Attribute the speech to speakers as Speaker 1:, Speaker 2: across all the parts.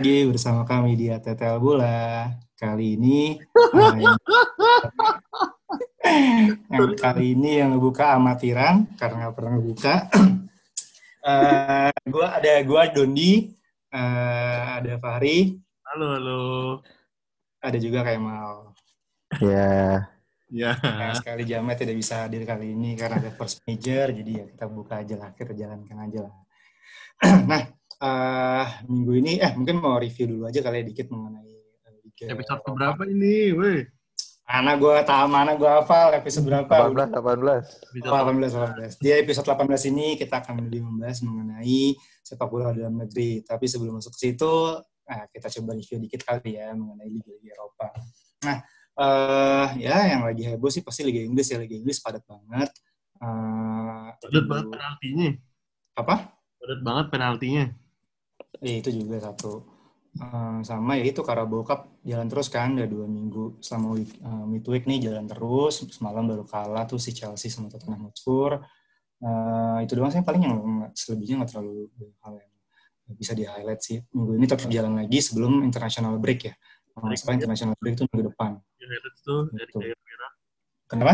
Speaker 1: Lagi bersama kami di Tetel Bola. Kali ini yang, yang kali ini yang ngebuka amatiran karena nggak pernah ngebuka. uh, gua ada gua Dondi, uh, ada Fahri,
Speaker 2: Halo, halo.
Speaker 1: ada juga Kemal.
Speaker 3: Ya,
Speaker 2: Ya.
Speaker 1: Nah, sekali Jamet tidak bisa hadir kali ini karena ada force major, jadi ya kita buka aja lah, kita jalankan aja lah. nah, eh, minggu ini, eh mungkin mau review dulu aja kali ya dikit mengenai eh, Liga
Speaker 2: Episode berapa ini, weh?
Speaker 1: Mana gue tahu, mana gue hafal episode berapa?
Speaker 3: 18, 18.
Speaker 2: Episode
Speaker 1: 18, 18. Di episode 18 ini kita akan lebih membahas mengenai sepak bola dalam negeri. Tapi sebelum masuk ke situ, nah, kita coba review dikit kali ya mengenai Liga-Liga Eropa. Nah, eh ya yang lagi heboh sih pasti Liga Inggris ya. Liga Inggris padat banget. Eh,
Speaker 2: Padat banget penaltinya.
Speaker 1: Apa?
Speaker 2: Padat banget penaltinya.
Speaker 1: Eh, itu juga satu. Eh, sama ya itu Carabao Cup jalan terus kan udah dua minggu selama week, eh, midweek nih jalan terus semalam baru kalah tuh si Chelsea sama Tottenham Hotspur Eh, itu doang sih paling yang selebihnya nggak terlalu hal yang bisa di highlight sih minggu ini tetap jalan lagi sebelum international break ya salah international break itu minggu depan
Speaker 2: Ya, itu tuh dari
Speaker 1: Betul.
Speaker 2: Jair Berak.
Speaker 1: kenapa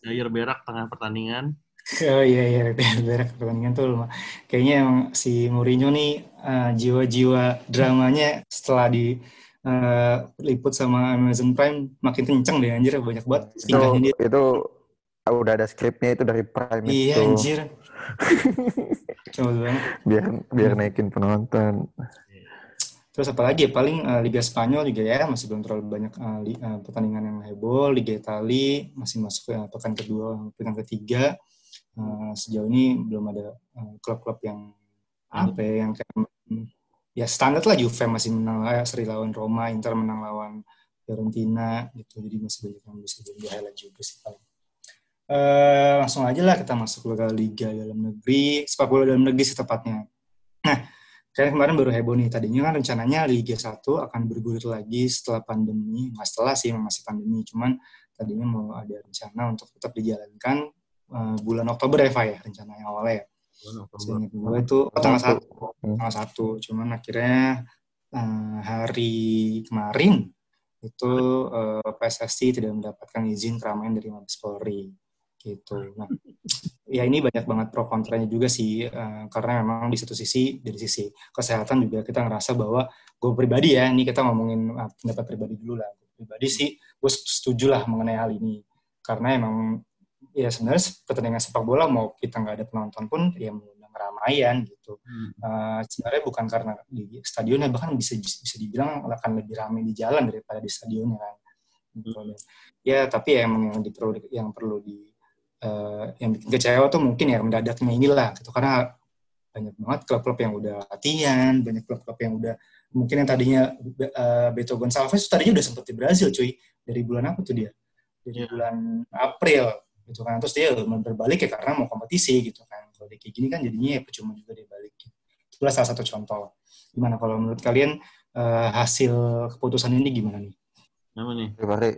Speaker 2: Jair Berak tengah pertandingan.
Speaker 1: Oh iya iya berak pertandingan tuh lumah. kayaknya emang si Mourinho nih eh, jiwa-jiwa dramanya setelah di eh, liput sama Amazon Prime makin kenceng deh anjir banyak banget
Speaker 3: Itu,
Speaker 1: tingkahnya dia.
Speaker 3: itu udah ada skripnya itu dari Prime
Speaker 1: Iya
Speaker 3: itu.
Speaker 1: anjir. Coba banget.
Speaker 3: Biar biar naikin penonton.
Speaker 1: Terus apalagi ya paling eh, Liga Spanyol juga ya masih belum terlalu banyak eh, li- eh, pertandingan yang heboh. Liga Italia masih masuk ke pekan kedua, pekan ketiga. Eh, sejauh ini belum ada eh, klub-klub yang apa ya, yang kayak ya standar lah Juve masih menang lah, seri lawan Roma, Inter menang lawan Fiorentina gitu. Jadi masih banyak yang bisa jadi highlight juga sih paling. Eh, langsung aja lah kita masuk ke liga dalam negeri, sepak bola dalam negeri setepatnya. Nah, Kayak kemarin baru heboh nih, tadinya kan rencananya Liga 1 akan bergulir lagi setelah pandemi, nggak setelah sih, masih pandemi, cuman tadinya mau ada rencana untuk tetap dijalankan eh, bulan Oktober ya, Pak ya, rencananya awalnya ya. Seingat gue itu, oh, tanggal
Speaker 3: Satu.
Speaker 1: 1, tanggal 1, cuman akhirnya eh, hari kemarin itu eh, PSSI tidak mendapatkan izin keramaian dari Mabes Polri. Gitu. Nah, ya ini banyak banget pro kontranya juga sih eh, karena memang di satu sisi dari sisi kesehatan juga kita ngerasa bahwa gue pribadi ya ini kita ngomongin pendapat pribadi dulu lah. Pribadi sih gue setuju lah mengenai hal ini. Karena emang ya sebenarnya pertandingan sepak bola mau kita nggak ada penonton pun ya mengundang keramaian gitu.
Speaker 2: Hmm.
Speaker 1: Eh, sebenarnya bukan karena di stadionnya bahkan bisa bisa dibilang akan lebih ramai di jalan daripada di stadionnya kan. Gitu. ya tapi ya emang yang perlu yang perlu di eh, yang bikin kecewa tuh mungkin ya mendadaknya inilah gitu. Karena banyak banget klub-klub yang udah latihan banyak klub-klub yang udah mungkin yang tadinya eh, Beto Gonçalves tadinya udah sempet di Brazil cuy. Dari bulan apa tuh dia? Dari
Speaker 2: Iya.
Speaker 1: bulan April gitu kan terus dia berbalik ya karena mau kompetisi gitu kan kalau dia kayak gini kan jadinya ya percuma juga dia balik itulah salah satu contoh gimana kalau menurut kalian eh, hasil keputusan ini gimana nih
Speaker 2: Apa nih?
Speaker 3: Fahri,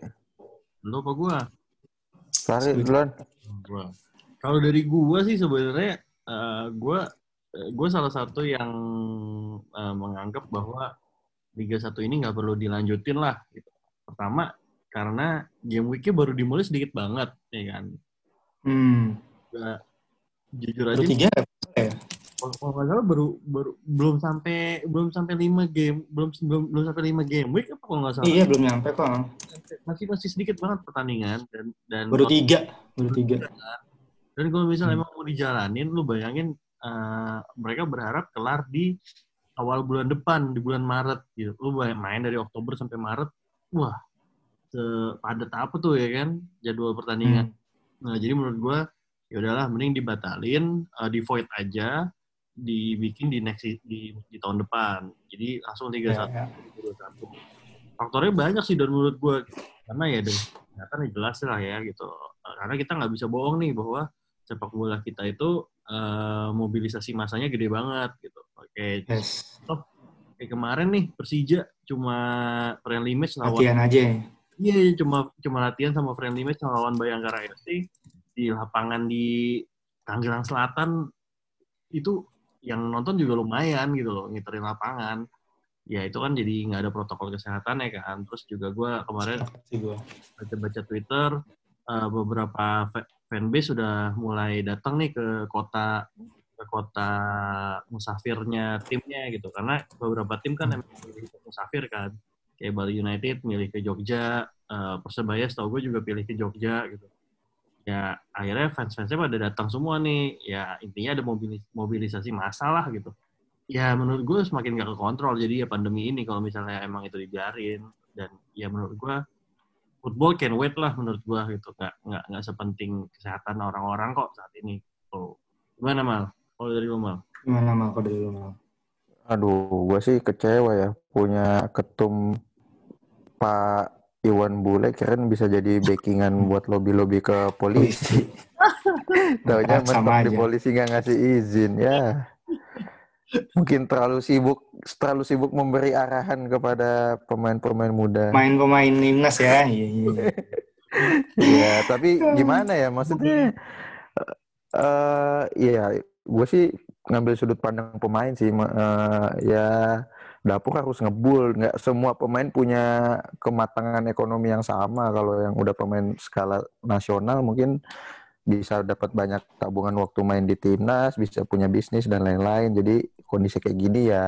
Speaker 2: Lu apa gua?
Speaker 3: Fahri duluan.
Speaker 2: Gua. Kalau dari gua sih sebenarnya eh, gua eh, gua salah satu yang eh, menganggap bahwa Liga 1 ini nggak perlu dilanjutin lah gitu. Pertama karena game week-nya baru dimulai sedikit banget ya kan.
Speaker 1: hmm.
Speaker 2: Gua jujur
Speaker 1: baru
Speaker 2: aja
Speaker 1: tiga ya?
Speaker 2: Kalau nggak salah baru baru belum sampai belum sampai lima game belum belum belum sampai lima game week apa kalau nggak salah?
Speaker 1: Iya belum nyampe kok.
Speaker 2: Masih masih sedikit banget pertandingan dan dan
Speaker 1: baru tiga baru tiga.
Speaker 2: dan kalau misalnya
Speaker 1: Hmm.
Speaker 2: emang mau dijalanin lu bayangin eh, mereka berharap kelar di awal bulan depan di bulan Maret gitu. Lu main dari Oktober sampai Maret wah sepadat apa tuh ya kan jadwal pertandingan
Speaker 1: Hmm.
Speaker 2: Nah, jadi menurut gua ya udahlah mending dibatalin, uh, di void aja, dibikin di next di, di tahun depan. Jadi langsung Liga
Speaker 1: Ya,
Speaker 2: 1
Speaker 1: ya.
Speaker 2: 2021. Faktornya banyak sih dan menurut gua karena ya kelihatan ya jelas lah ya gitu. Uh, Karena kita nggak bisa bohong nih bahwa sepak bola kita itu uh, mobilisasi masanya gede banget gitu. Oke,
Speaker 1: yes
Speaker 2: kayak kemarin nih Persija cuma friendly match lawan
Speaker 1: latihan aja.
Speaker 2: Iya, iya, cuma cuma latihan sama friendly match sama lawan Bayangkara FC di lapangan di Tangerang Selatan itu yang nonton juga lumayan gitu loh, ngiterin lapangan. ya itu kan jadi nggak ada protokol kesehatan ya kan. Terus juga gue kemarin baca-baca Twitter eh, beberapa fa- fanbase sudah mulai datang nih ke kota ke kota musafirnya timnya gitu karena beberapa tim kan emang milih ke musafir kan kayak Bali United milih ke Jogja eh, Persebaya setahu gue juga pilih ke Jogja gitu. Ya akhirnya fans-fansnya pada datang semua nih. Ya intinya ada mobilis- mobilisasi masalah gitu. Ya menurut gue semakin gak kekontrol jadi ya pandemi ini kalau misalnya emang itu dibiarin. Dan ya menurut gue football can wait lah menurut gua gitu. Nggak nggak nggak sepenting kesehatan orang-orang kok saat ini. Tuh. Gimana mal? Kalau dari lu mal?
Speaker 1: Gimana mal? Kalau dari lu mal?
Speaker 3: Aduh, gue sih kecewa ya punya ketum Pak Iwan Bule keren bisa jadi backingan buat lobby-lobby ke polisi. Taunya mentok di polisi nggak ngasih izin ya. Mungkin terlalu sibuk terlalu sibuk memberi arahan kepada pemain-pemain muda.
Speaker 1: Main pemain timnas ya. Iya, iya.
Speaker 3: Iya, tapi gimana ya maksudnya? eh iya, gue sih ngambil sudut pandang pemain sih. Eh, ya dapur harus ngebul. Nggak semua pemain punya kematangan ekonomi yang sama. Kalau yang udah pemain skala nasional mungkin bisa dapat banyak tabungan waktu main di timnas, bisa punya bisnis dan lain-lain. Jadi kondisi kayak gini ya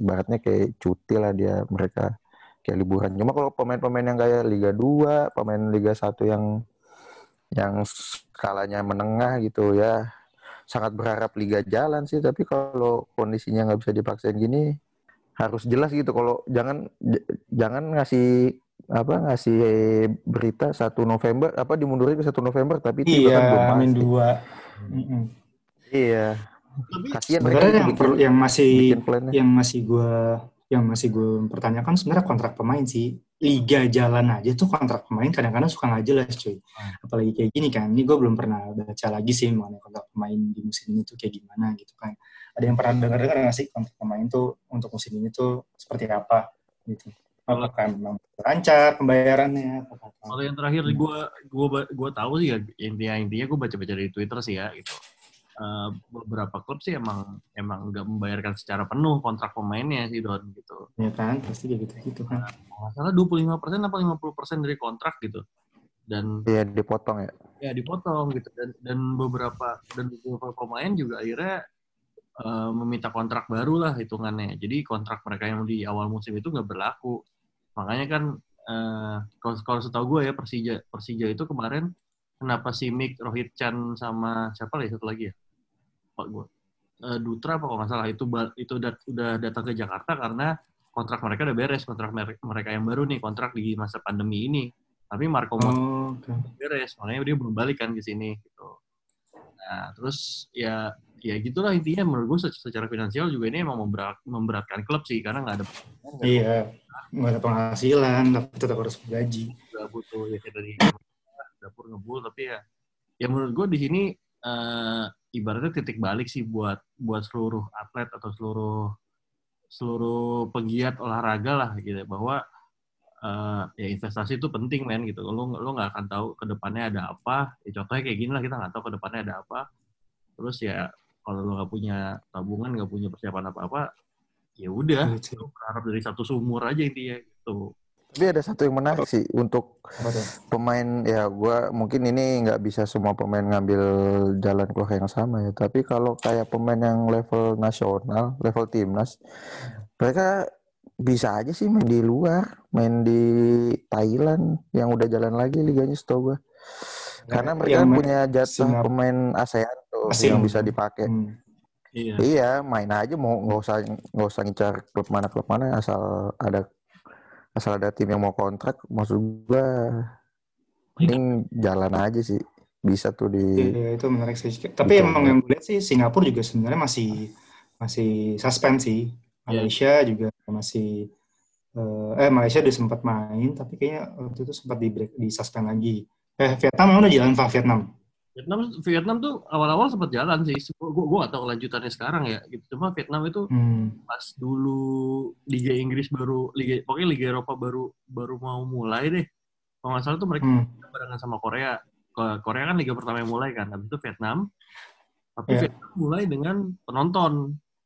Speaker 3: ibaratnya kayak cuti lah dia mereka kayak liburan. Cuma kalau pemain-pemain yang kayak Liga 2, pemain Liga 1 yang yang skalanya menengah gitu ya sangat berharap liga jalan sih tapi kalau kondisinya nggak bisa dipaksain gini harus jelas gitu kalau jangan j- jangan ngasih apa ngasih berita 1 November apa dimundurin ke 1 November tapi itu juga kan belum
Speaker 1: Iya, amin dua. Mm-mm.
Speaker 3: iya
Speaker 2: tapi
Speaker 3: kasihan mereka
Speaker 1: Sebenarnya yang,
Speaker 3: bikin,
Speaker 1: perlu- yang masih yang masih gue yang masih gue pertanyakan sebenarnya kontrak pemain sih liga jalan aja tuh kontrak pemain kadang-kadang suka nggak jelas cuy. Apalagi kayak gini kan ini gue belum pernah baca lagi sih mengenai kontrak pemain di musim ini tuh kayak gimana gitu kan. Ada yang pernah dengar dengar nggak sih kontrak pemain tuh untuk musim ini tuh seperti apa gitu? Apakah memang lancar pembayarannya
Speaker 2: kalau yang terakhir gue gue gue tahu sih ya intinya intinya gue baca-baca dari Twitter sih ya gitu Eh, beberapa klub sih emang emang nggak membayarkan secara penuh kontrak pemainnya sih don gitu.
Speaker 1: Ya kan pasti kayak gitu gitu kan
Speaker 2: nggak salah 25% apa 50% dari kontrak gitu. Dan
Speaker 3: iya dipotong ya?
Speaker 2: Ya dipotong gitu. Dan dan beberapa dan beberapa pemain juga akhirnya eh, meminta kontrak baru lah hitungannya. Jadi kontrak mereka yang di awal musim itu nggak berlaku. Makanya kan eh, kalau kalau setahu gue ya Persija Persija itu kemarin kenapa Simic Rohit Chan sama siapa lagi satu lagi ya pak gue Eh, Dutra apa kalau nggak salah itu itu dat- udah datang ke Jakarta karena kontrak mereka udah beres kontrak mer- mereka yang baru nih kontrak di masa pandemi ini. Tapi Marco
Speaker 1: oh, oke.
Speaker 2: beres makanya dia belum balik kan ke sini gitu. Nah terus ya ya gitulah intinya. Menurut gue secara, secara finansial juga ini emang memberat, memberatkan klub sih karena nggak ada nggak
Speaker 1: iya nggak ada penghasilan tapi tetap harus gaji.
Speaker 2: Nggak butuh ya dari dapur ngebul tapi ya ya menurut gue di sini eh, ibaratnya titik balik sih buat buat seluruh atlet atau seluruh seluruh pegiat olahraga lah gitu. Ya, bahwa eh, ya investasi itu penting men gitu. Lo lo nggak akan tahu ke depannya ada apa. Ya contohnya kayak gini lah kita nggak tahu ke depannya ada apa. Terus ya kalau lo nggak punya tabungan nggak punya persiapan apa apa ya udah berharap dari satu sumur aja intinya gitu
Speaker 3: tapi ada satu yang menarik sih untuk pemain ya gua mungkin ini nggak bisa semua pemain ngambil jalan keluar yang sama ya tapi kalau kayak pemain yang level nasional level timnas mereka bisa aja sih main di luar main di Thailand yang udah jalan lagi liganya setahu gua karena mereka
Speaker 1: Yang
Speaker 3: punya jatah
Speaker 1: Singapura.
Speaker 3: pemain ASEAN tuh
Speaker 1: Asing.
Speaker 3: yang bisa dipakai
Speaker 1: Hmm.
Speaker 2: iya
Speaker 3: iya main aja mau nggak usah nggak usah ngincar klub mana klub mana asal ada asal ada tim yang mau kontrak maksud gua mending jalan aja sih bisa tuh di
Speaker 1: Iya, itu menarik sih. Tapi
Speaker 3: Dicoba.
Speaker 1: emang yang gue lihat sih Singapura juga sebenarnya masih masih suspend sih.
Speaker 2: Iya.
Speaker 1: Malaysia juga masih eh, eh Malaysia udah sempat main tapi kayaknya waktu itu sempat di break di suspend lagi. Eh Vietnam emang udah jalan Pak Vietnam.
Speaker 2: Vietnam Vietnam tuh awal-awal sempat jalan sih. Gue gue gak tahu lanjutannya sekarang ya. Gitu. Cuma Vietnam itu
Speaker 1: Hmm.
Speaker 2: pas dulu Liga Inggris baru Liga pokoknya Liga Eropa baru baru mau mulai deh. Kalau nggak salah tuh mereka
Speaker 1: Hmm.
Speaker 2: barengan sama Korea. Korea kan liga pertama yang mulai kan. Habis itu Vietnam. Tapi
Speaker 1: Iya.
Speaker 2: Vietnam mulai dengan penonton.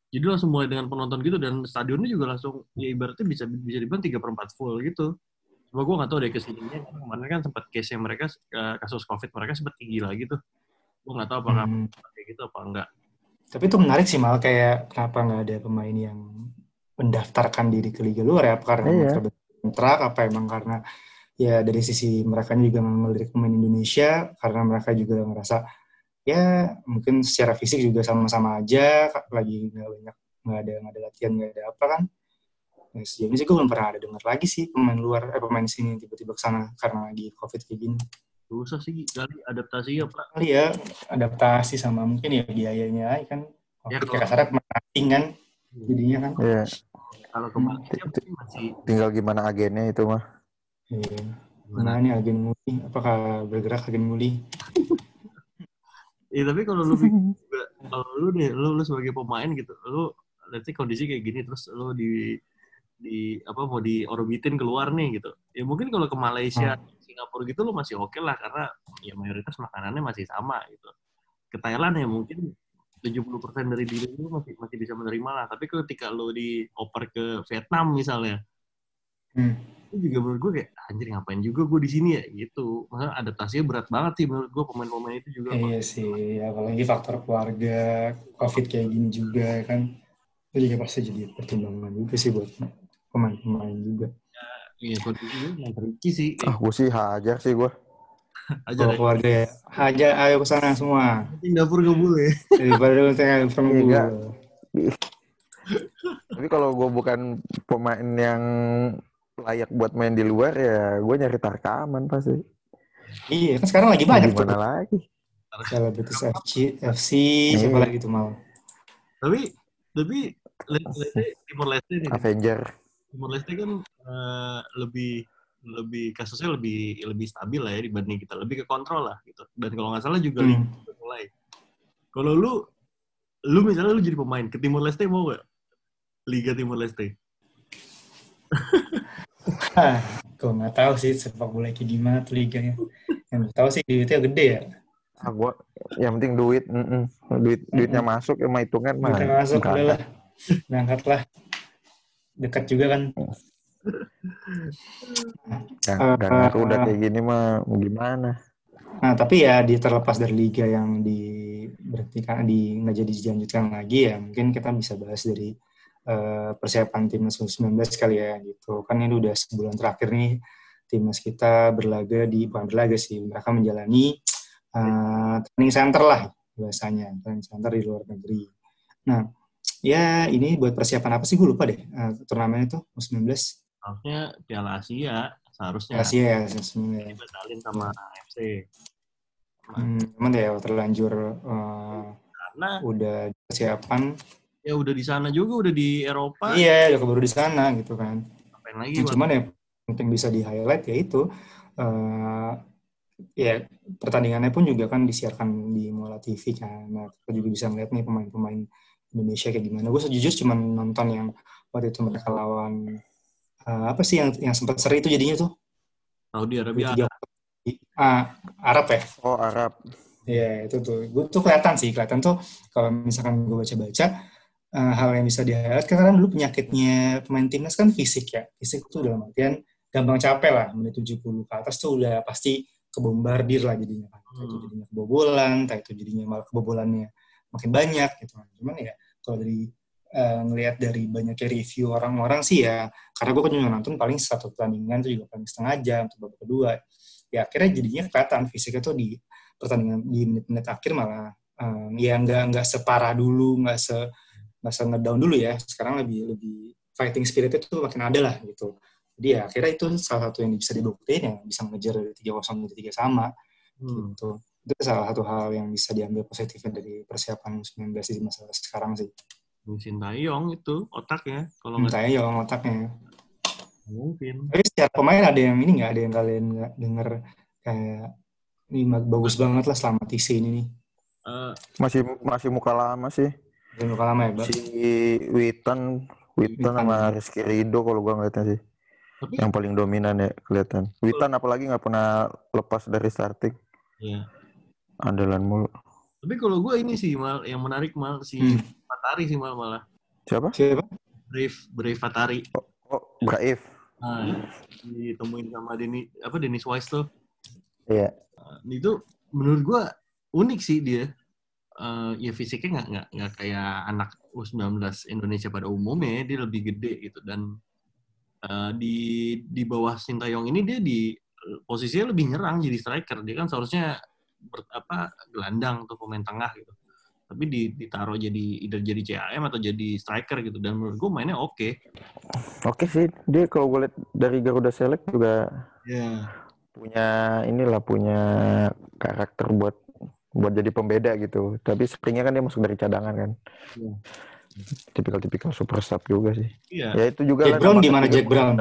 Speaker 2: Jadi langsung mulai dengan penonton gitu dan stadionnya juga langsung ya ibaratnya bisa bisa dibilang tiga per empat full gitu. Cuma gue nggak tahu deh ke sininya kemarin kan sempat case yang mereka eh, kasus covid mereka sempat tinggi lagi tuh. Gue nggak tahu apakah
Speaker 1: Hmm.
Speaker 2: kayak gitu apa enggak.
Speaker 1: Tapi itu menarik sih mal kayak kenapa nggak ada pemain yang mendaftarkan diri ke liga luar ya? Apa karena
Speaker 3: Iya.
Speaker 1: mereka kontrak? Apa emang karena ya dari sisi mereka juga melirik pemain Indonesia karena mereka juga ngerasa ya mungkin secara fisik juga sama-sama aja lagi nggak banyak nggak ada nggak ada latihan nggak ada apa kan ya, sejauh ini sih gue belum pernah ada dengar lagi sih pemain luar eh pemain sini tiba-tiba ke sana karena lagi covid kayak gini
Speaker 2: Susah sih kali adaptasi ya pak.
Speaker 1: kali ya adaptasi sama mungkin ya biayanya kan
Speaker 2: Ya,
Speaker 1: covid
Speaker 2: kalau-
Speaker 1: kayak kasarnya marketing kan jadinya kan
Speaker 3: Iya,
Speaker 2: Kalau ke Malaysia mungkin masih
Speaker 3: tinggal gimana agennya itu mah.
Speaker 1: Iya.
Speaker 2: gimana?
Speaker 1: Gimana nih agen muli? Apakah bergerak agen muli?
Speaker 2: Iya tapi kalau lu juga kalau lu deh lu, lu sebagai pemain gitu lu nanti kondisi kayak gini terus lu di di apa mau diorbitin keluar nih gitu. Ya mungkin kalau ke Malaysia Singapura gitu lu masih oke lah karena ya mayoritas makanannya masih sama gitu. Ke Thailand ya mungkin 70% dari diri lu masih masih bisa menerima lah. Tapi ketika lu dioper ke Vietnam misalnya
Speaker 1: Hmm.
Speaker 2: itu juga menurut gue kayak anjir ngapain juga gue di sini ya? Gitu. Maksudnya adaptasinya berat banget sih menurut gue pemain-pemain itu juga.
Speaker 1: Iya sih, apalagi faktor keluarga, covid kayak gini juga kan. Itu juga pasti jadi pertimbangan juga sih buat pemain-pemain juga.
Speaker 2: Iya, kondisinya yang tricky sih.
Speaker 3: Ah, gue sih hajar sih gue.
Speaker 2: aja
Speaker 1: Kalau
Speaker 2: deh.
Speaker 1: keluarga ya, aja ayo ke sana semua.
Speaker 2: Penting dapur gak boleh.
Speaker 1: Daripada lu tengah perlu.
Speaker 3: Iya. Tapi kalau gue bukan pemain yang layak buat main di luar ya gue nyari tarkaman pasti.
Speaker 1: Iya, kan sekarang lagi banyak tuh.
Speaker 3: Gimana lagi?
Speaker 1: Selebritis FC, FC
Speaker 3: Iya.
Speaker 1: siapa lagi tuh mau?
Speaker 2: tapi tapi Le- Leste Timor Leste nih.
Speaker 3: Avenger.
Speaker 2: Timor Leste kan eh, lebih lebih kasusnya lebih lebih stabil lah ya dibanding kita lebih ke kontrol lah gitu dan kalau nggak salah juga
Speaker 1: Hmm.
Speaker 2: mulai kalau lu lu misalnya lu jadi pemain ke Timor Leste mau gak Liga Timor Leste
Speaker 1: gue nggak tahu sih sepak bola kayak gimana tuh liganya. Yang tahu sih duitnya gede ya.
Speaker 3: Ah, gua yang penting duit, mm-mm. duit duitnya masuk ya mah hitungan mah.
Speaker 1: Duitnya masuk udah lah. Berangkat lah. Dekat juga kan. Eh,
Speaker 3: dan aku udah kayak gini mah mau gimana?
Speaker 1: Nah, tapi ya di terlepas dari liga yang di berhentikan di nggak jadi dilanjutkan lagi ya, mungkin kita bisa bahas dari eh, persiapan timnas U19 kali ya gitu. Kan ini udah sebulan terakhir nih timnas kita berlaga di bukan berlaga sih, mereka menjalani eh, training center lah biasanya, training center di luar negeri. Nah, ya ini buat persiapan apa sih? Gue lupa deh eh, turnamen itu U19
Speaker 2: harusnya Piala Asia seharusnya.
Speaker 1: Asia ya, sebenarnya.
Speaker 2: dibatalin sama AFC
Speaker 1: Hmm, cuman ya terlanjur eh,
Speaker 2: karena
Speaker 1: udah persiapan.
Speaker 2: Ya udah di sana juga udah di Eropa.
Speaker 1: Iya udah keburu di sana gitu kan.
Speaker 2: Ngapain lagi
Speaker 1: Nah, cuman ya penting bisa di highlight ya itu. Eh, ya pertandingannya pun juga kan disiarkan di Mola TV kan. Nah kita juga bisa melihat nih pemain-pemain Indonesia kayak gimana. Gue sejujurnya cuma nonton yang waktu itu mereka lawan eh, apa sih yang yang sempat seri itu jadinya tuh?
Speaker 2: Saudi Arabia
Speaker 1: Tiga- ah, Arab ya?
Speaker 3: Oh Arab.
Speaker 1: Iya itu tuh, gue tuh kelihatan sih, kelihatan tuh kalau misalkan gue baca-baca eh, hal yang bisa di highlight karena kan dulu penyakitnya pemain timnas kan fisik ya, fisik tuh dalam artian gampang capek lah, menit 70 ke atas tuh udah pasti kebombardir lah jadinya kan, entah itu
Speaker 2: Hmm.
Speaker 1: jadinya kebobolan, entah itu jadinya malah kebobolannya makin banyak gitu kan. Cuman ya kalau dari eh, ngelihat dari banyaknya review orang-orang sih ya, karena gue kan juga nonton paling satu pertandingan tuh juga paling setengah jam, atau babak kedua, ya akhirnya jadinya kelihatan fisiknya tuh di pertandingan di menit-menit akhir malah um, ya nggak nggak separah dulu nggak se nggak se ngedown dulu ya sekarang lebih lebih fighting spirit itu makin ada lah gitu jadi ya akhirnya itu salah satu yang bisa dibuktiin ya bisa mengejar dari tiga kosong jadi tiga sama
Speaker 2: Hmm.
Speaker 1: gitu itu salah satu hal yang bisa diambil positifnya dari persiapan 19 di masa sekarang sih
Speaker 2: Shin Taeyong itu otaknya kalau nggak
Speaker 1: entah ya otaknya
Speaker 2: mungkin
Speaker 1: tapi secara pemain ada yang ini nggak ada yang kalian nggak denger kayak ini bagus banget lah selama TC ini nih
Speaker 2: Eh,
Speaker 3: Masih masih muka lama sih.
Speaker 1: Belum luka lama ya, Bang?
Speaker 3: Si Witan, Witan sama Rizky Rido kalau gua ngeliatnya sih.
Speaker 2: tapi
Speaker 3: Yang paling dominan ya kelihatan. Witan apalagi nggak pernah lepas dari starting.
Speaker 2: ya
Speaker 3: Andalan mulu.
Speaker 2: tapi kalau gue ini sih mal yang menarik mal si
Speaker 1: Hmm.
Speaker 2: Matahari sih mal malah
Speaker 3: Siapa?
Speaker 1: Siapa?
Speaker 2: Brave Brave Fatari.
Speaker 3: Oh, Braif.
Speaker 2: Nah, ditemuin sama Denny apa Dennis Wise tuh.
Speaker 3: Iya.
Speaker 2: Nah, itu menurut gua unik sih dia. Eh, ya fisiknya nggak nggak nggak kayak anak U19 Indonesia pada umumnya dia lebih gede gitu dan eh, di di bawah Sintayong ini dia di posisinya lebih nyerang jadi striker dia kan seharusnya ber, apa gelandang tuh pemain tengah gitu tapi di, ditaruh jadi either jadi CAM atau jadi striker gitu dan menurut gua mainnya oke
Speaker 3: Oke sih, dia kalau gue lihat dari Garuda Select juga
Speaker 2: ya
Speaker 3: punya inilah punya karakter buat buat jadi pembeda gitu. Tapi seringnya kan dia masuk dari cadangan kan.
Speaker 2: Iya.
Speaker 3: Tipikal-tipikal super sub juga sih.
Speaker 2: iya
Speaker 3: Ya itu juga
Speaker 1: Jack
Speaker 3: lah
Speaker 1: Brown
Speaker 3: nama
Speaker 1: gimana Jack Brown?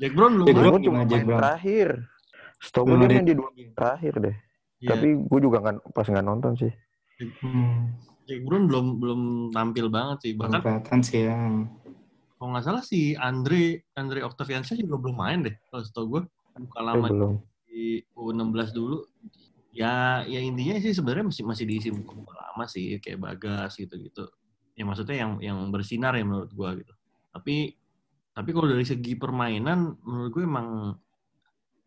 Speaker 2: Jack Brown belum
Speaker 1: Jack
Speaker 2: main.
Speaker 1: Brown
Speaker 3: Gue cuma
Speaker 1: gimana Jack
Speaker 3: main
Speaker 1: Brown?
Speaker 3: terakhir. Setahu gue dia main di dua terakhir deh.
Speaker 2: Iya.
Speaker 3: Tapi gue juga nggak pas nggak nonton sih.
Speaker 1: Hmm,
Speaker 2: Jack Brown belum belum tampil banget sih bahkan
Speaker 1: kelihatan sih ya.
Speaker 2: kalau nggak salah si Andre Andre Octaviansyah juga belum main deh kalau setahu gue buka
Speaker 3: Eh,
Speaker 2: lama
Speaker 3: belum.
Speaker 2: di U16 dulu ya ya intinya sih sebenarnya masih masih diisi buka lama sih kayak Bagas gitu gitu ya maksudnya yang yang bersinar ya menurut gue gitu tapi tapi kalau dari segi permainan menurut gue emang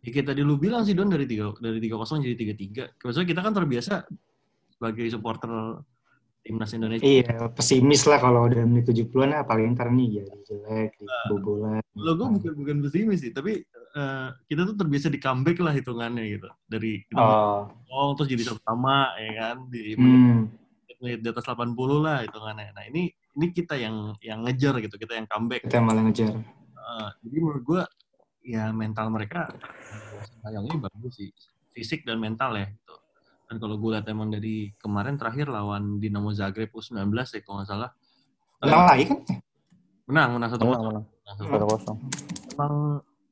Speaker 2: ya kayak tadi lu bilang sih Don dari tiga dari tiga kosong jadi tiga tiga maksudnya kita kan terbiasa sebagai supporter timnas Indonesia
Speaker 1: Iya, pesimis lah kalau udah menit 70-an ah, paling ntar nih jadi jelek, bobolan.
Speaker 2: Kalau gue bukan bukan pesimis sih, tapi eh, kita tuh terbiasa di comeback lah hitungannya gitu. Dari kita
Speaker 1: Oh,
Speaker 2: oh, terus jadi satu sama ya kan di
Speaker 1: hmm.
Speaker 2: menit di atas 80 lah hitungannya. Nah ini ini kita yang yang ngejar gitu, kita yang comeback.
Speaker 1: kita malah ngejar.
Speaker 2: Eh, jadi menurut gue ya mental mereka sayangnya bagus sih, fisik dan mental ya. Gitu. Dan kalau gue lihat emang dari kemarin terakhir lawan Dinamo Zagreb U19 ya kalau nggak salah.
Speaker 1: Menang lagi kan?
Speaker 2: Menang, menang satu
Speaker 3: Menang, menang.
Speaker 2: Menang satu
Speaker 3: Satu kosong.
Speaker 2: emang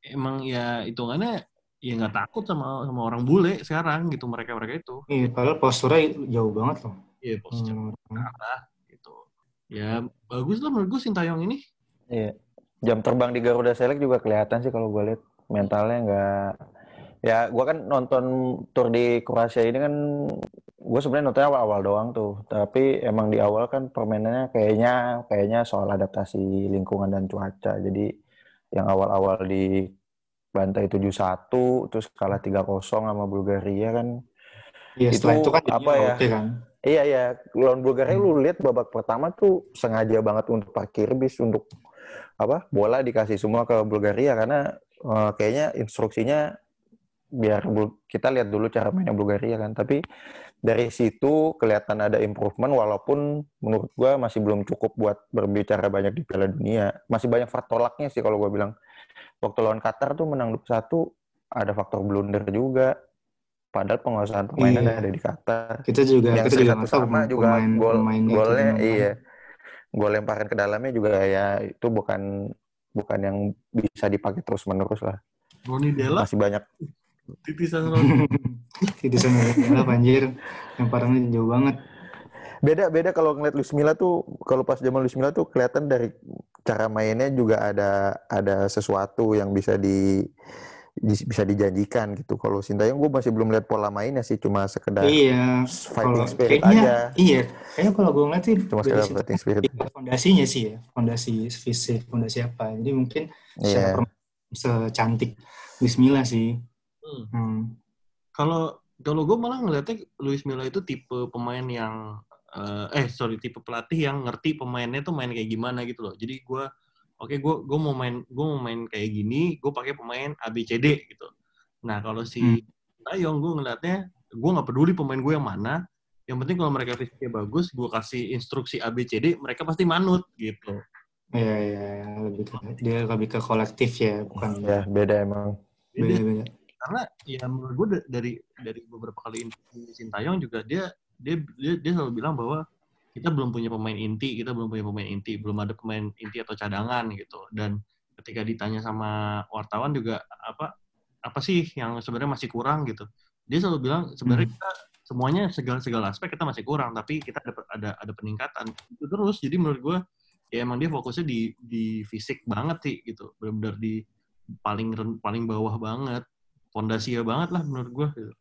Speaker 2: emang ya hitungannya ya nggak takut sama sama orang bule sekarang gitu mereka mereka itu
Speaker 1: Iya, padahal posturnya jauh banget loh.
Speaker 2: iya posisi
Speaker 1: Hmm.
Speaker 2: arah gitu ya bagus lah menurut gue Sintayong ini
Speaker 3: Iya. Jam terbang di Garuda Select juga kelihatan sih kalau gue lihat mentalnya nggak. Ya, gue kan nonton tour di Kroasia ini kan gue sebenarnya nontonnya awal-awal doang tuh. Tapi emang di awal kan permainannya kayaknya kayaknya soal adaptasi lingkungan dan cuaca. Jadi yang awal-awal di bantai 7-1 terus kalah 3-0 sama Bulgaria kan
Speaker 1: Iya, setelah
Speaker 3: Itu
Speaker 1: itu kan
Speaker 3: apa ya?
Speaker 1: Oke kan?
Speaker 3: Iya iya, lawan Bulgaria lu lihat babak pertama tuh sengaja banget untuk parkir bis untuk apa bola dikasih semua ke Bulgaria karena eh, kayaknya instruksinya biar Bul- kita lihat dulu cara mainnya Bulgaria kan. Tapi dari situ kelihatan ada improvement walaupun menurut gua masih belum cukup buat berbicara banyak di Piala Dunia. Masih banyak faktor tolaknya sih kalau gua bilang. Waktu lawan Qatar tuh menang 2-1 ada faktor blunder juga. Padahal penguasaan permainan
Speaker 1: Iya.
Speaker 3: ada di Qatar
Speaker 1: Kita juga
Speaker 3: yang
Speaker 1: kita juga
Speaker 3: sama juga
Speaker 1: pemain
Speaker 3: gol
Speaker 1: pemainnya
Speaker 3: golnya iya gol lemparan ke dalamnya juga ya itu bukan bukan yang bisa dipakai terus menerus lah.
Speaker 2: Roni Della?
Speaker 3: Masih banyak.
Speaker 2: Titisan Roni.
Speaker 1: Titisan lah banjir yang parahnya jauh banget.
Speaker 3: beda beda kalau ngeliat Luis Milla tuh kalau pas zaman Luis Milla tuh kelihatan dari cara mainnya juga ada ada sesuatu yang bisa di- bisa dijanjikan gitu kalau Sintayong gue masih belum lihat pola mainnya sih cuma sekedar
Speaker 1: Iya,
Speaker 3: fighting
Speaker 1: kalau
Speaker 3: spirit
Speaker 1: kayaknya
Speaker 3: aja
Speaker 1: iya. Kayaknya kalau gue ngeliat sih
Speaker 3: cuma sekedar
Speaker 1: situ
Speaker 3: fighting spirit
Speaker 1: Iya, fondasinya sih ya, fondasi fisik, fondasi apa. Jadi mungkin
Speaker 3: Iya.
Speaker 1: secantik Luis Milla sih.
Speaker 2: Hmm.
Speaker 1: Hmm.
Speaker 2: kalau kalau gue malah ngeliatnya Luis Milla itu tipe pemain yang eh, eh sorry tipe pelatih yang ngerti pemainnya tuh main kayak gimana gitu loh jadi gue oke gue gue mau main gue mau main kayak gini gue pakai pemain ABCD gitu nah kalau si
Speaker 1: Hmm.
Speaker 2: Tayong gue ngeliatnya gue nggak peduli pemain gue yang mana yang penting kalau mereka fisiknya bagus gue kasih instruksi ABCD mereka pasti manut gitu
Speaker 1: Iya, iya, iya. lebih ke, dia lebih ke kolektif ya, bukan
Speaker 3: ya beda emang
Speaker 2: Jadi,
Speaker 1: beda-beda.
Speaker 2: karena ya menurut gue da- dari dari beberapa kali interview Sintayong juga dia dia dia, dia selalu bilang bahwa kita belum punya pemain inti kita belum punya pemain inti belum ada pemain inti atau cadangan gitu. Dan ketika ditanya sama wartawan juga apa apa sih yang sebenarnya masih kurang gitu? Dia selalu bilang sebenarnya
Speaker 1: Hmm.
Speaker 2: kita semuanya segala segala aspek kita masih kurang tapi kita ada ada ada peningkatan. Itu terus. Jadi menurut gue ya emang dia fokusnya di di fisik banget sih gitu. Benar-benar di paling paling bawah banget. Fondasi banget lah menurut gue gitu.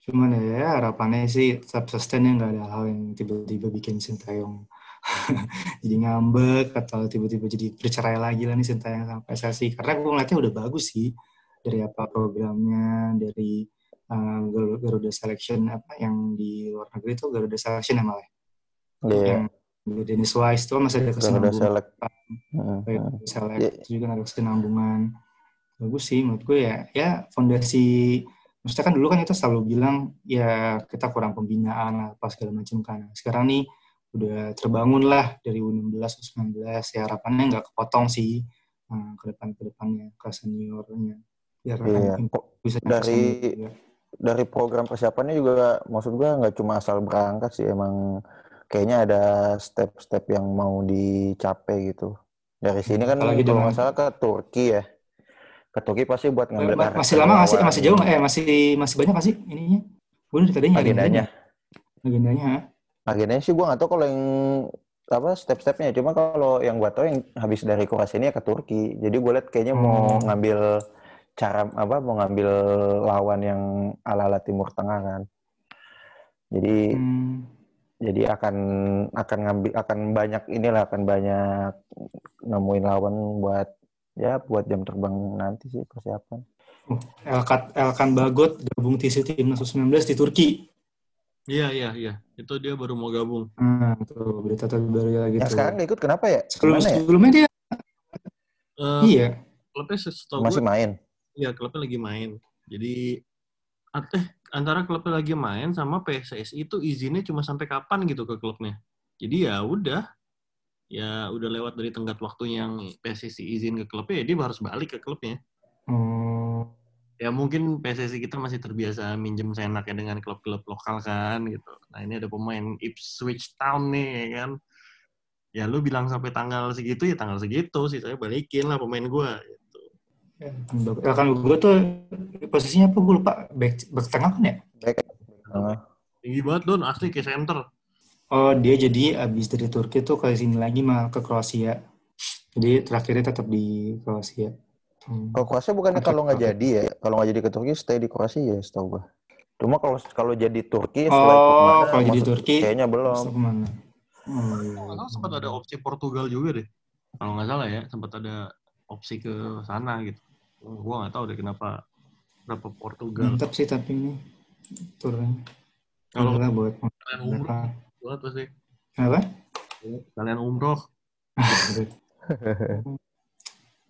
Speaker 1: Cuman ya harapannya sih tetap sustain ya nggak ada hal yang tiba-tiba bikin Sintayong jadi ngambek atau tiba-tiba jadi bercerai lagi lah nih Sintayong sama PSSI karena gue ngeliatnya udah bagus sih dari apa programnya dari uh, Garuda Selection apa yang di luar negeri itu Garuda Selection ya malah
Speaker 3: Iya.
Speaker 1: yang Dennis Wise itu kan masih ada
Speaker 3: Garuda
Speaker 1: kesinambungan
Speaker 3: Select.
Speaker 1: Hmm,
Speaker 3: Heeh.
Speaker 1: Select
Speaker 3: Iya.
Speaker 1: itu juga ada kesinambungan bagus sih menurut gue ya ya fondasi maksudnya kan dulu kan kita selalu bilang ya kita kurang pembinaan apa segala macam kan sekarang nih udah terbangun lah dari U16 U19 ya harapannya nggak kepotong sih eh, ke depan ke depannya ke seniornya biar
Speaker 3: Iya.
Speaker 1: bisa
Speaker 3: dari-
Speaker 1: juga.
Speaker 3: dari program persiapannya juga maksud gua nggak cuma asal berangkat sih emang kayaknya ada step-step yang mau dicapai gitu. Dari sini kan
Speaker 1: Apalagi
Speaker 3: kalau nggak salah ke Turki ya. Ke Turki pasti buat ngambil
Speaker 1: Ma-
Speaker 3: karakter
Speaker 1: masih lama nggak sih
Speaker 3: lawan.
Speaker 1: masih jauh nggak? eh masih masih banyak nggak sih ininya gue dari tadi nyari
Speaker 3: agendanya.
Speaker 1: agendanya?
Speaker 3: Agendanya sih gua nggak tahu kalau yang apa step-stepnya. Cuma kalau yang gua tahu yang habis dari Kroasia ini ya ke Turki. Jadi gue lihat kayaknya mau
Speaker 1: Hmm.
Speaker 3: ngambil cara apa mau ngambil lawan yang ala-ala Timur Tengah kan. Jadi
Speaker 1: Hmm.
Speaker 3: jadi akan akan ngambil akan banyak inilah akan banyak nemuin lawan buat ya buat jam terbang nanti sih persiapan.
Speaker 1: Elkan, Elkan Bagot gabung TC Timnas U19 di Turki.
Speaker 2: Iya, iya, iya. Itu dia baru mau gabung.
Speaker 1: Nah, tuh berita terbaru lagi
Speaker 3: Yang sekarang nggak ikut kenapa ya?
Speaker 1: Sebelum,
Speaker 3: Gimana ya?
Speaker 1: sebelumnya dia
Speaker 2: Eh,
Speaker 1: iya.
Speaker 2: klubnya setahu
Speaker 3: Masih
Speaker 2: gue,
Speaker 3: main.
Speaker 2: ya klubnya lagi main. Jadi eh antara klubnya lagi main sama PSSI itu izinnya cuma sampai kapan gitu ke klubnya. Jadi ya udah, ya udah lewat dari tenggat waktunya yang PSSI izin ke klubnya, ya dia harus balik ke klubnya.
Speaker 1: Oh,
Speaker 2: Ya mungkin PSSI kita masih terbiasa minjem senaknya dengan klub-klub lokal kan gitu. Nah ini ada pemain Ipswich Town nih ya kan. Ya lu bilang sampai tanggal segitu ya tanggal segitu sih saya balikin lah pemain gua gitu.
Speaker 1: Bagot. Elkan Bagot tuh posisinya apa? Gue lupa. Back, back tengah kan ya?
Speaker 3: Back.
Speaker 2: Tinggi banget Don, asli kayak center.
Speaker 1: Oh, dia jadi abis dari Turki tuh ke sini lagi mah ke Kroasia. Jadi terakhirnya tetap di Kroasia. Hmm.
Speaker 3: Kalau Kroasia bukannya kalau nggak jadi ya, kalau nggak jadi ke Turki stay di Kroasia ya setahu gua. Cuma kalau kalau jadi Turki
Speaker 1: Oh,
Speaker 3: mana,
Speaker 1: kalau jadi
Speaker 3: maksud-
Speaker 1: Turki,
Speaker 3: kayaknya belum.
Speaker 1: Ke mana? Oh, iya.
Speaker 2: Salah sempat ada opsi Portugal juga deh. Kalau nggak salah ya, sempat ada opsi ke sana gitu. Gua nggak tahu deh kenapa kenapa Portugal.
Speaker 1: Mantap sih tapi ini turunnya.
Speaker 2: Kalau
Speaker 1: buat
Speaker 2: umroh
Speaker 1: mereka.
Speaker 2: Banget pasti.
Speaker 1: Kenapa?
Speaker 2: Kalian umroh.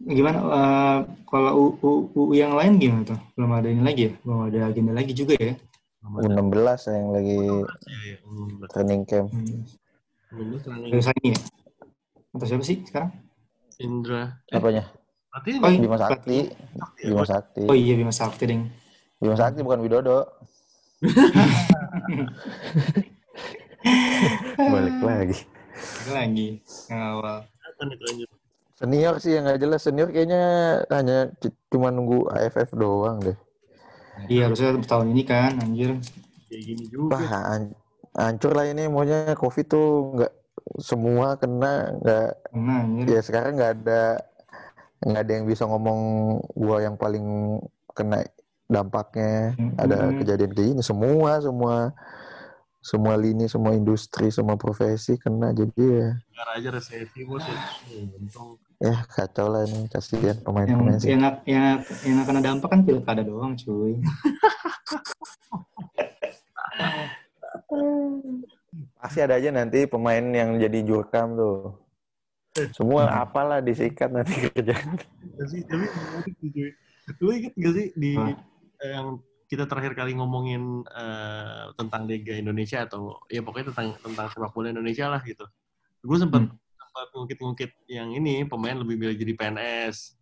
Speaker 1: Gimana eh, kalau U, U, UU yang lain gimana tuh? Belum ada ini lagi ya? Belum ada agenda lagi juga ya?
Speaker 3: U16 yang lagi.
Speaker 2: U16.
Speaker 3: training camp.
Speaker 1: Hmm.
Speaker 2: U16 training.
Speaker 1: Terus ini ya? Atau siapa sih sekarang?
Speaker 2: Indra. Eh,
Speaker 3: Apanya?
Speaker 2: berarti
Speaker 1: Oh,
Speaker 2: ini
Speaker 1: iya.
Speaker 3: Bima Sakti. Bima Sakti.
Speaker 1: Oh iya Bima Sakti ding.
Speaker 3: Bima Sakti bukan Widodo. Balik lagi.
Speaker 1: Ini lagi yang awal.
Speaker 3: Senior sih yang nggak jelas. Senior kayaknya hanya cuma nunggu AFF doang deh.
Speaker 1: Iya harusnya tahun ini kan anjir.
Speaker 2: Kayak gini juga.
Speaker 3: Wah, an- hancur lah ini. Maunya COVID tuh nggak semua kena nggak
Speaker 1: anjir.
Speaker 3: ya sekarang nggak ada nggak ada yang bisa ngomong gua yang paling kena dampaknya ada
Speaker 1: Mm-mm.
Speaker 3: kejadian kayak gini semua semua semua lini semua industri semua profesi kena jadi ya
Speaker 2: Negara aja resesi bos. ya. Untung.
Speaker 3: ya kacau lah ini kasihan
Speaker 1: yang
Speaker 3: pemain-pemain sih
Speaker 1: yang yang yang kena dampak kan pilkada doang cuy.
Speaker 3: pasti ada aja nanti pemain yang jadi jurkam tuh semua apalah disikat nanti kerjaan
Speaker 2: tapi. Lu inget gak sih di
Speaker 1: Hah?
Speaker 2: eh, yang kita terakhir kali ngomongin eh, tentang Liga Indonesia atau ya pokoknya tentang tentang sepak bola Indonesia lah gitu. Gue sempat
Speaker 1: Hmm.
Speaker 2: sempat ngungkit-ngungkit yang ini pemain lebih milih jadi PNS.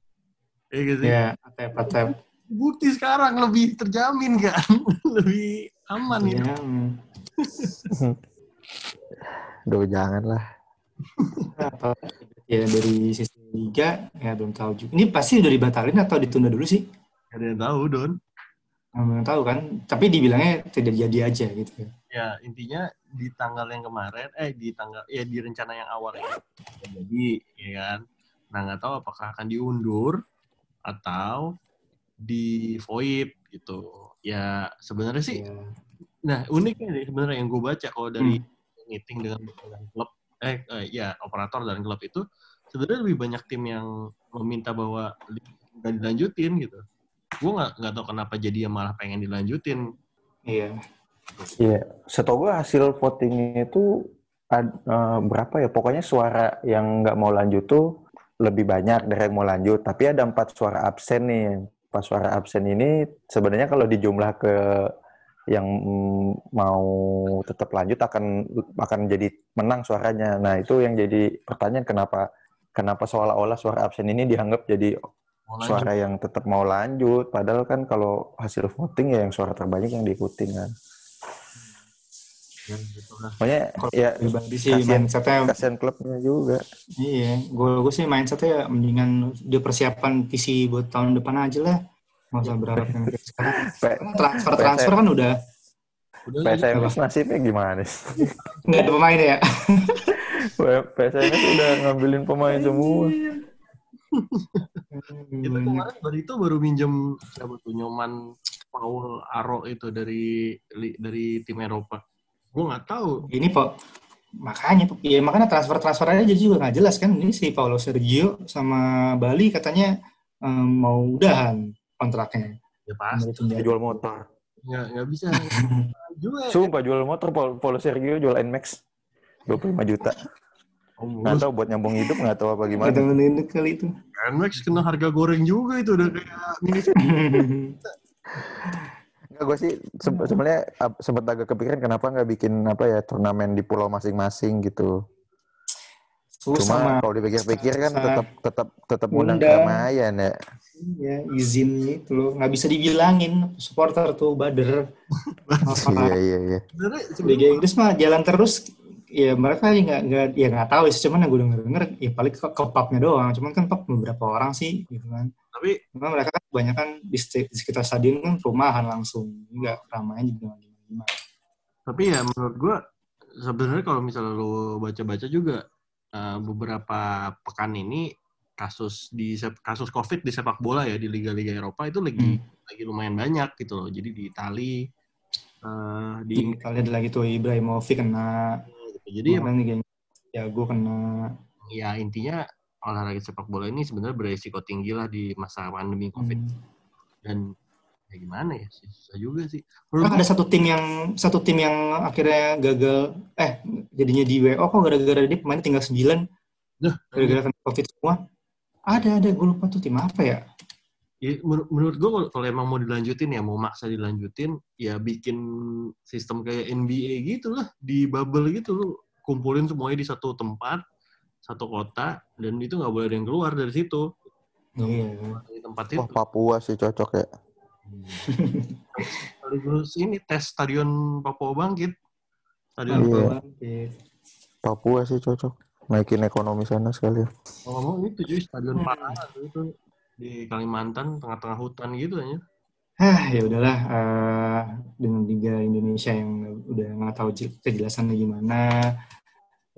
Speaker 2: Iya gak sih?
Speaker 1: Ya, atep atep.
Speaker 2: Bukti sekarang lebih terjamin kan, lebih aman
Speaker 1: Iya.
Speaker 2: gitu.
Speaker 3: Duh jangan lah
Speaker 1: Apa ya dari sisi liga ya belum tahu juga. Ini pasti udah dibatalin atau ditunda dulu sih?
Speaker 2: Gak ada yang tahu Don.
Speaker 1: Belum tahu kan. Tapi dibilangnya tidak jadi aja gitu ya.
Speaker 2: Ya intinya di tanggal yang kemarin, eh di tanggal ya di rencana yang awal ini jadi ya kan. Nah nggak tahu apakah akan diundur atau di void gitu. Ya sebenarnya sih
Speaker 1: Iya.
Speaker 2: Nah, uniknya nih sebenarnya yang gue baca kalau dari meeting dengan dengan klub eh, eh ya operator dan klub itu sebenarnya lebih banyak tim yang meminta bahwa nggak dilanjutin gitu. Gue nggak nggak tahu kenapa jadi yang malah pengen dilanjutin.
Speaker 1: Iya.
Speaker 3: Iya, setahu gue hasil votingnya itu ad, uh, berapa ya? Pokoknya suara yang nggak mau lanjut tuh lebih banyak dari yang mau lanjut. Tapi ada empat suara absen nih. Empat suara absen ini sebenarnya kalau dijumlah ke yang mau tetap lanjut akan akan jadi menang suaranya. Nah itu yang jadi pertanyaan kenapa kenapa seolah-olah suara absen ini dianggap jadi suara yang tetap mau lanjut. Padahal kan kalau hasil voting ya yang suara terbanyak yang diikuti kan.
Speaker 2: Lah.
Speaker 3: Pokoknya ya
Speaker 1: pribadi sih
Speaker 3: kasihan,
Speaker 1: mindsetnya
Speaker 3: kasihan klubnya juga.
Speaker 1: iya gue gue sih mindsetnya ya mendingan dia persiapan PC buat tahun depan aja lah nggak usah berharap yang sekarang transfer transfer kan udah
Speaker 2: Udah
Speaker 3: PSMS nasibnya gimana sih?
Speaker 1: nggak ada pemain ya
Speaker 3: PSMS udah ngambilin pemain semua.
Speaker 2: Kita kemarin baru itu baru minjem siapa tuh Nyoman Paul Aro itu dari li- dari tim Eropa. Gue nggak tahu.
Speaker 1: ini kok makanya ya makanya transfer transfer aja juga nggak jelas kan ini si Paulo Sergio sama Bali katanya em, mau udahan kontraknya
Speaker 2: Ya pasti
Speaker 1: Menurut
Speaker 3: Jual motor.
Speaker 2: nggak nggak bisa juga.
Speaker 3: Sumpah jual motor Paul, Paulo Sergio jual NMAX 25 juta.
Speaker 2: Oh,
Speaker 3: Nggak tahu buat nyambung hidup nggak tahu apa gimana.
Speaker 1: Ada menunduk kali itu.
Speaker 2: Nmax kena harga goreng juga itu udah kayak mini
Speaker 3: Enggak, gue sih se- sebenarnya sempat agak kepikiran kenapa nggak bikin apa ya turnamen di pulau masing-masing gitu.
Speaker 1: Susah
Speaker 3: Cuma
Speaker 1: mah.
Speaker 3: kalau dipikir-pikir kan tetap tetap tetap undang keramaian ya.
Speaker 1: ya izinnya itu loh nggak bisa dibilangin supporter tuh bader.
Speaker 3: Iya iya iya.
Speaker 2: Sebenarnya
Speaker 1: Liga Inggris mah jalan terus ya mereka ya nggak nggak ya nggak tahu sih. Cuman yang gue denger denger ya paling ke, ke pubnya doang. Cuman kan pub beberapa orang sih gitu kan.
Speaker 2: Tapi
Speaker 1: Cuma mereka kan kebanyakan di, di sekitar stadion kan perumahan langsung. Nggak ramainya juga gimana gimana.
Speaker 2: Tapi ya menurut gue sebenarnya kalau misalnya lo baca-baca juga eh, beberapa pekan ini kasus di kasus covid di sepak bola ya di liga-liga Eropa itu lagi lagi lumayan banyak gitu loh. Jadi di Itali eh, di
Speaker 1: kali ada lagi tuh Ibrahimovic kena
Speaker 2: jadi ya,
Speaker 1: Liga Inggris ya gue kena
Speaker 2: ya intinya olahraga sepak bola ini sebenarnya beresiko tinggi lah di masa pandemi covid.
Speaker 1: Hmm.
Speaker 2: dan ya gimana ya susah juga sih. Menurut
Speaker 1: ada satu tim yang satu tim yang akhirnya gagal eh jadinya di WO kok gara-gara dia pemain tinggal 9
Speaker 2: Duh,
Speaker 1: gara-gara covid semua? Ada ada gue lupa tuh tim apa ya
Speaker 2: Ya, menur- menurut gue kalau, emang mau dilanjutin ya mau maksa dilanjutin ya bikin sistem kayak NBA gitu lah di bubble gitu lu kumpulin semuanya di satu tempat satu kota dan itu nggak boleh ada yang keluar dari situ
Speaker 1: iya
Speaker 2: dari tempat itu
Speaker 3: Wah Papua sih cocok ya.
Speaker 2: sekaligus ini tes stadion Papua Bangkit stadion
Speaker 3: Iya.
Speaker 1: Bangkit.
Speaker 3: Papua sih cocok. Naikin ekonomi sana sekali.
Speaker 2: kalau ngomong itu cuy stadion Pangandaran tuh itu di Kalimantan tengah-tengah hutan gitu aja.
Speaker 1: Ah ya udahlah eh, dengan Liga Indonesia yang udah nggak tahu je- kejelasannya gimana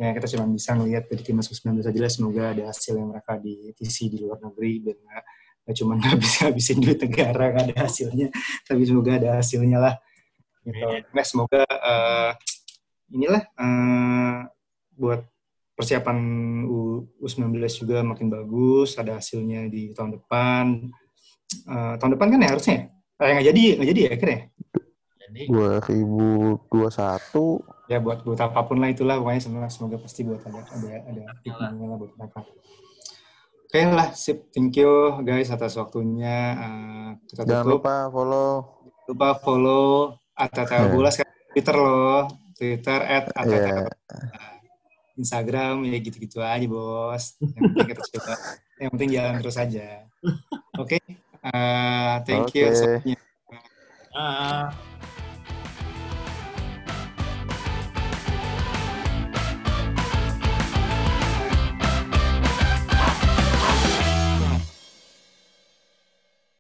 Speaker 1: ya kita cuma bisa ngelihat dari timnas U19 aja lah. Semoga ada hasil yang mereka di TC di luar negeri biar nggak nggak cuma ngabis ngabisin duit negara nggak ada hasilnya tapi semoga ada hasilnya lah. Gitu. Nah, semoga eh, inilah eh, buat persiapan U, U19 juga makin bagus ada hasilnya di tahun depan. Eh, tahun depan kan ya harusnya ya? Eh, nggak jadi nggak jadi ya akhirnya?
Speaker 2: Jadi?
Speaker 3: 2021
Speaker 1: ya buat buat apa pun lah itulah pokoknya semoga, semoga pasti buat ada ada ada hikmahnya lah buat mereka. Oke lah sip. Thank you guys atas waktunya. Eh, kita
Speaker 3: jangan
Speaker 1: tutup.
Speaker 3: lupa follow.
Speaker 1: Lupa follow Atata
Speaker 3: Iya.
Speaker 1: Bola sekarang Twitter loh. Twitter at
Speaker 3: ya
Speaker 1: Instagram ya gitu-gitu aja bos. Yang penting kita coba. Yang penting jalan terus aja. Oke? Eh, thank you
Speaker 3: Oke.
Speaker 1: semuanya.
Speaker 2: ah